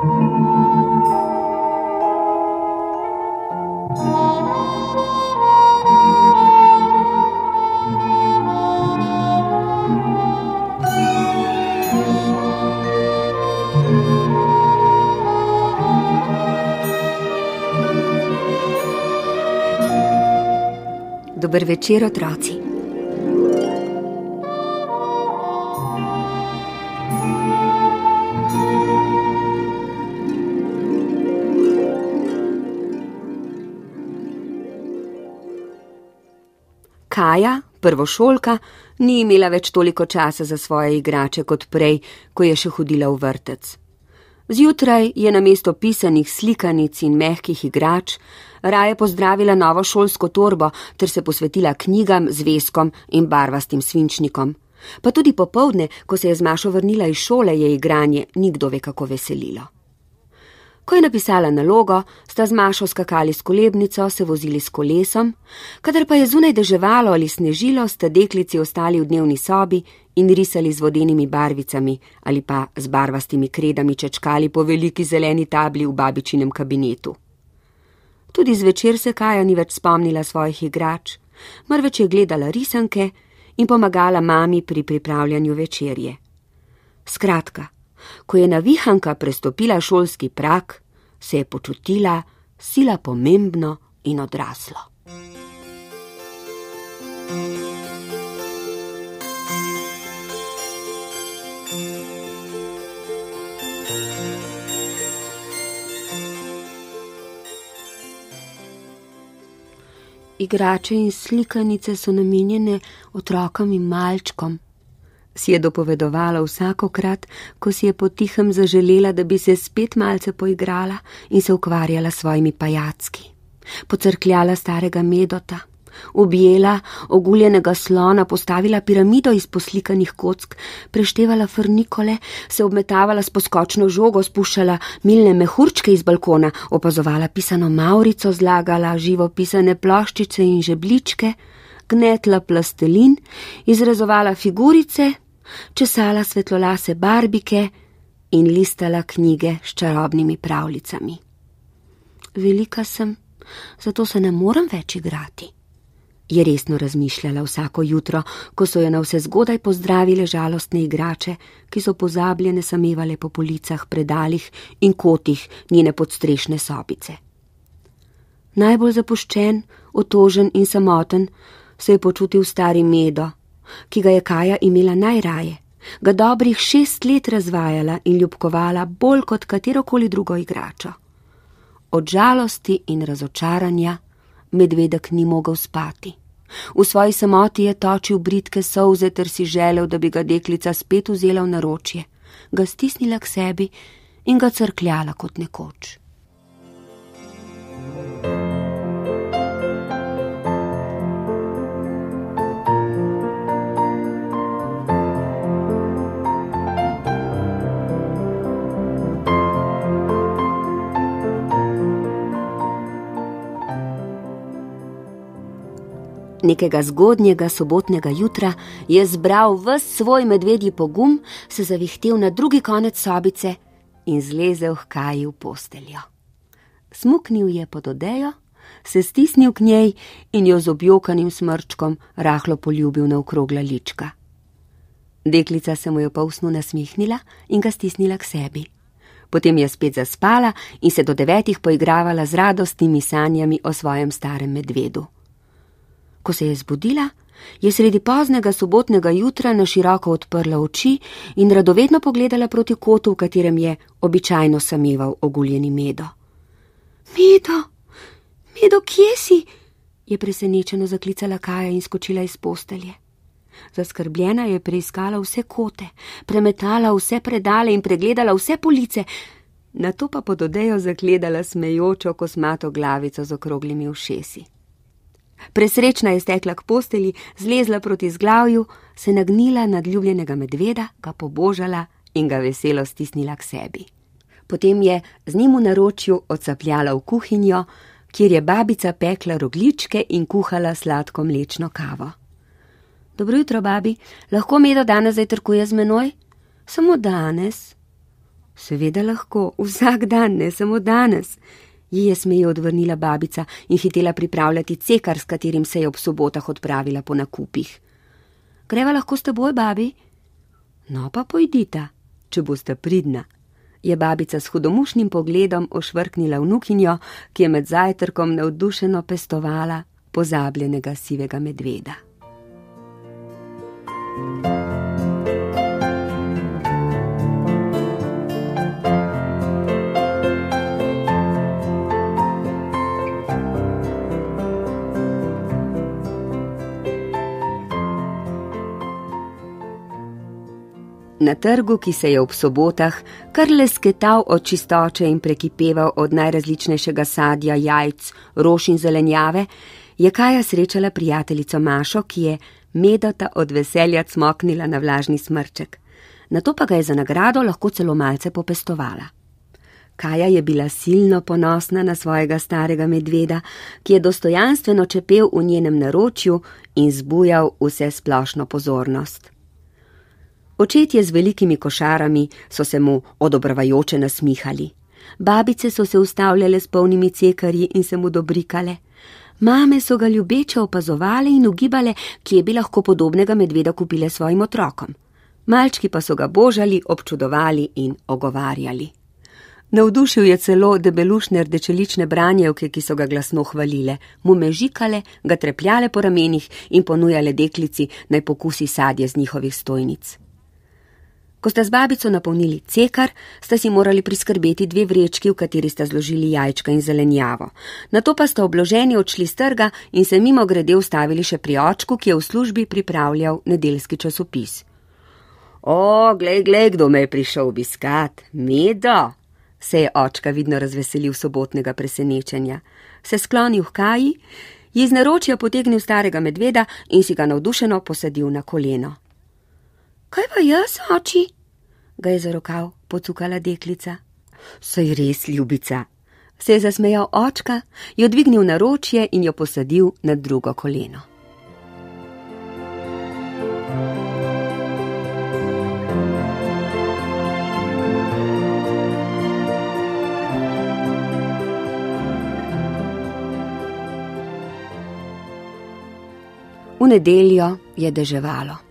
Dober večer, otroci. Kaja, prvošolka, ni imela več toliko časa za svoje igrače kot prej, ko je še hodila v vrtec. Zjutraj je na mesto pisanih slikanic in mehkih igrač raje pozdravila novo šolsko torbo ter se posvetila knjigam, zvezkom in barvastim svinčnikom. Pa tudi popovdne, ko se je z Mašo vrnila iz šole, je igranje nikdo ve kako veselilo. Ko je napisala nalogo, sta z Mašo skakali s kolebnico, se vozili s kolesom, kadar pa je zunaj deževalo ali snežilo, sta deklici ostali v dnevni sobi in risali z vodenimi barvicami ali pa z barvastimi kredami čečkali po veliki zeleni tabli v babičinem kabinetu. Tudi zvečer se Kaja ni več spomnila svojih igrač, marveč je gledala risanke in pomagala mami pri pripravljanju večerje. Skratka, ko je navihanka prestopila šolski prak, se je počutila sila pomembno in odraslo. Igrače in slikanice so namenjene otrokom in malčkom si je dopovedovala vsakokrat, ko si je potihem zaželela, da bi se spet malce poigrala in se ukvarjala s svojimi pajacki. Pocrkljala starega medota, objela oguljenega slona, postavila piramido iz poslikanih kock, preštevala frnikole, se obmetavala s poskočno žogo, spuščala milne mehurčke iz balkona, opazovala pisano maurico, zlagala živo pisane ploščice in žebličke, gnetla plastelin, izrezovala figurice, česala svetlolase barbike in listala knjige s čarobnimi pravljicami. Velika sem, zato se ne morem več igrati. Je resno razmišljala vsako jutro, ko so jo na vse zgodaj pozdravile žalostne igrače, ki so pozabljene samevale po policah, predalih in kotih njene podstrešne sobice. Najbolj zapuščen, otožen in samoten se je počutil stari medo, ki ga je Kaja imela najraje, ga dobrih šest let razvajala in ljubkovala bolj kot katerokoli drugo igračo. Od žalosti in razočaranja medvedek ni mogel spati. V svoji samoti je točil britke solze ter si želel, da bi ga deklica spet vzela v naročje, ga stisnila k sebi in ga crkljala kot nekoč. Nekega zgodnjega sobotnega jutra je zbral vse svoj medvedji pogum, se zavihtel na drugi konec sobice in zlezel h kaji v posteljo. Smuknil je pod odejo, se stisnil k njej in jo z objokanim smrčkom rahlo poljubil na okrogla lička. Deklica se mu je pa usno nasmihnila in ga stisnila k sebi. Potem je spet zaspala in se do devetih poigravala z radostnimi sanjami o svojem starem medvedu. Ko se je zbudila, je sredi poznega sobotnega jutra na široko odprla oči in radovedno pogledala proti kotu, v katerem je običajno sameval oguljeni medo. Medo, medo, kje si? je presenečeno zaklicala Kaja in skočila iz postelje. Zaskrbljena je preiskala vse kote, premetala vse predale in pregledala vse police, na to pa pod odejo zakledala smejočo kosmato glavico z okroglimi ušesi. Presrečna je stekla k posteli, zlezla proti zglavju, se nagnila nad ljubljenega medveda, ga pobožala in ga veselo stisnila k sebi. Potem je z njim v naročju odsapljala v kuhinjo, kjer je babica pekla rogličke in kuhala sladko mlečno kavo. Dobro jutro, babi, lahko medo danes zajtrkuje z menoj? Samo danes. Seveda lahko, vsak dan, ne samo danes, ji je smeje odvrnila babica in hitela pripravljati cekar, s katerim se je ob sobotah odpravila po nakupih. Greva lahko s teboj, babi? No pa pojdita, če boste pridna, je babica s hudomušnim pogledom ošvrknila vnukinjo, ki je med zajtrkom navdušeno pestovala pozabljenega sivega medveda. thank you Na trgu, ki se je ob sobotah kar lesketal od čistoče in prekipeval od najrazličnejšega sadja, jajc, rož in zelenjave, je Kaja srečala prijateljico Mašo, ki je medota od veselja cmoknila na vlažni smrček. Na to pa ga je za nagrado lahko celo malce popestovala. Kaja je bila silno ponosna na svojega starega medveda, ki je dostojanstveno čepel v njenem naročju in zbujal vse splošno pozornost. Očetje z velikimi košarami so se mu odobravajoče nasmihali. Babice so se ustavljale s polnimi cekarji in se mu dobrikale. Mame so ga ljubeče opazovale in ugibale, kje bi lahko podobnega medveda kupile svojim otrokom. Malčki pa so ga božali, občudovali in ogovarjali. Navdušil je celo debelušne rdečelične branjevke, ki so ga glasno hvalile, mu mežikale, ga trepljale po ramenih in ponujale deklici naj pokusi sadje z njihovih stojnic. Ko sta z babico napolnili cekar, sta si morali priskrbeti dve vrečki, v kateri sta zložili jajčka in zelenjavo. Na to pa sta obloženi odšli z trga in se mimo grede ustavili še pri očku, ki je v službi pripravljal nedeljski časopis. O, glej, glej, kdo me je prišel obiskat, medo! se je očka vidno razveselil sobotnega presenečenja. Se sklonil k kaji, ji iz naročja potegnil starega medveda in si ga navdušeno posadil na koleno. Kaj pa jaz, oči? ga je za rokav pocukala deklica. Saj res, ljubica, se je zasmejal očka, jo dvignil na ročje in jo posadil na drugo koleno. V nedeljo je deževalo.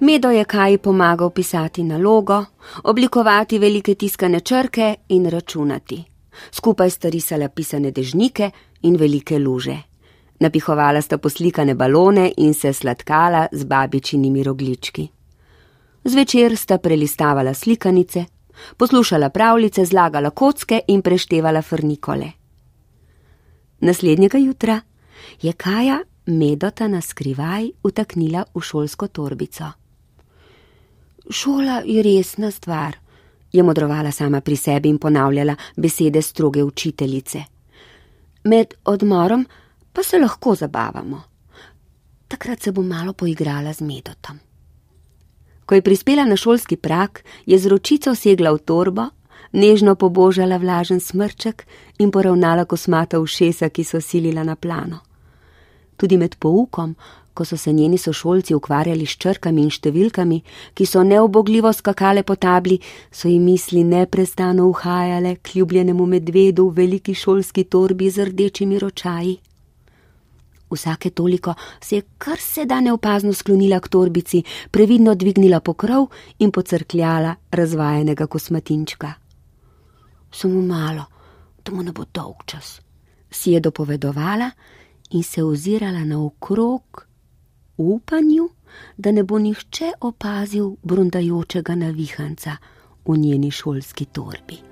Medo je kaj pomagal pisati nalogo, oblikovati velike tiskane črke in računati. Skupaj sta risala pisane dežnike in velike luže. Napihovala sta poslikane balone in se sladkala z babičinimi roglički. Zvečer sta prelistavala slikanice, poslušala pravljice, zlagala kocke in preštevala frnikole. Naslednjega jutra je Kaja medota na skrivaj utaknila v šolsko torbico. Šola je resna stvar, je modrovala sama pri sebi in ponavljala besede stroge učiteljice. Med odmorom pa se lahko zabavamo. Takrat se bom malo poigrala z medotom. Ko je prispela na šolski prak, je z ročico segla v torbo, nežno pobožala vlažen smrček in poravnala kosmata ušesa, ki so silila na plano. Tudi med poukom ko so se njeni sošolci ukvarjali s črkami in številkami, ki so neobogljivo skakale po tabli, so jim misli neprestano uhajale k ljubljenemu medvedu v veliki šolski torbi z rdečimi ročaji. Vsake toliko se je kar se da neopazno sklonila k torbici, previdno dvignila pokrov in pocrkljala razvajenega kosmatinčka. Samo malo, da mu ne bo dolg čas, si je dopovedovala in se ozirala naokrog upanju, da ne bo nihče opazil brundajočega navihanca v njeni šolski torbi.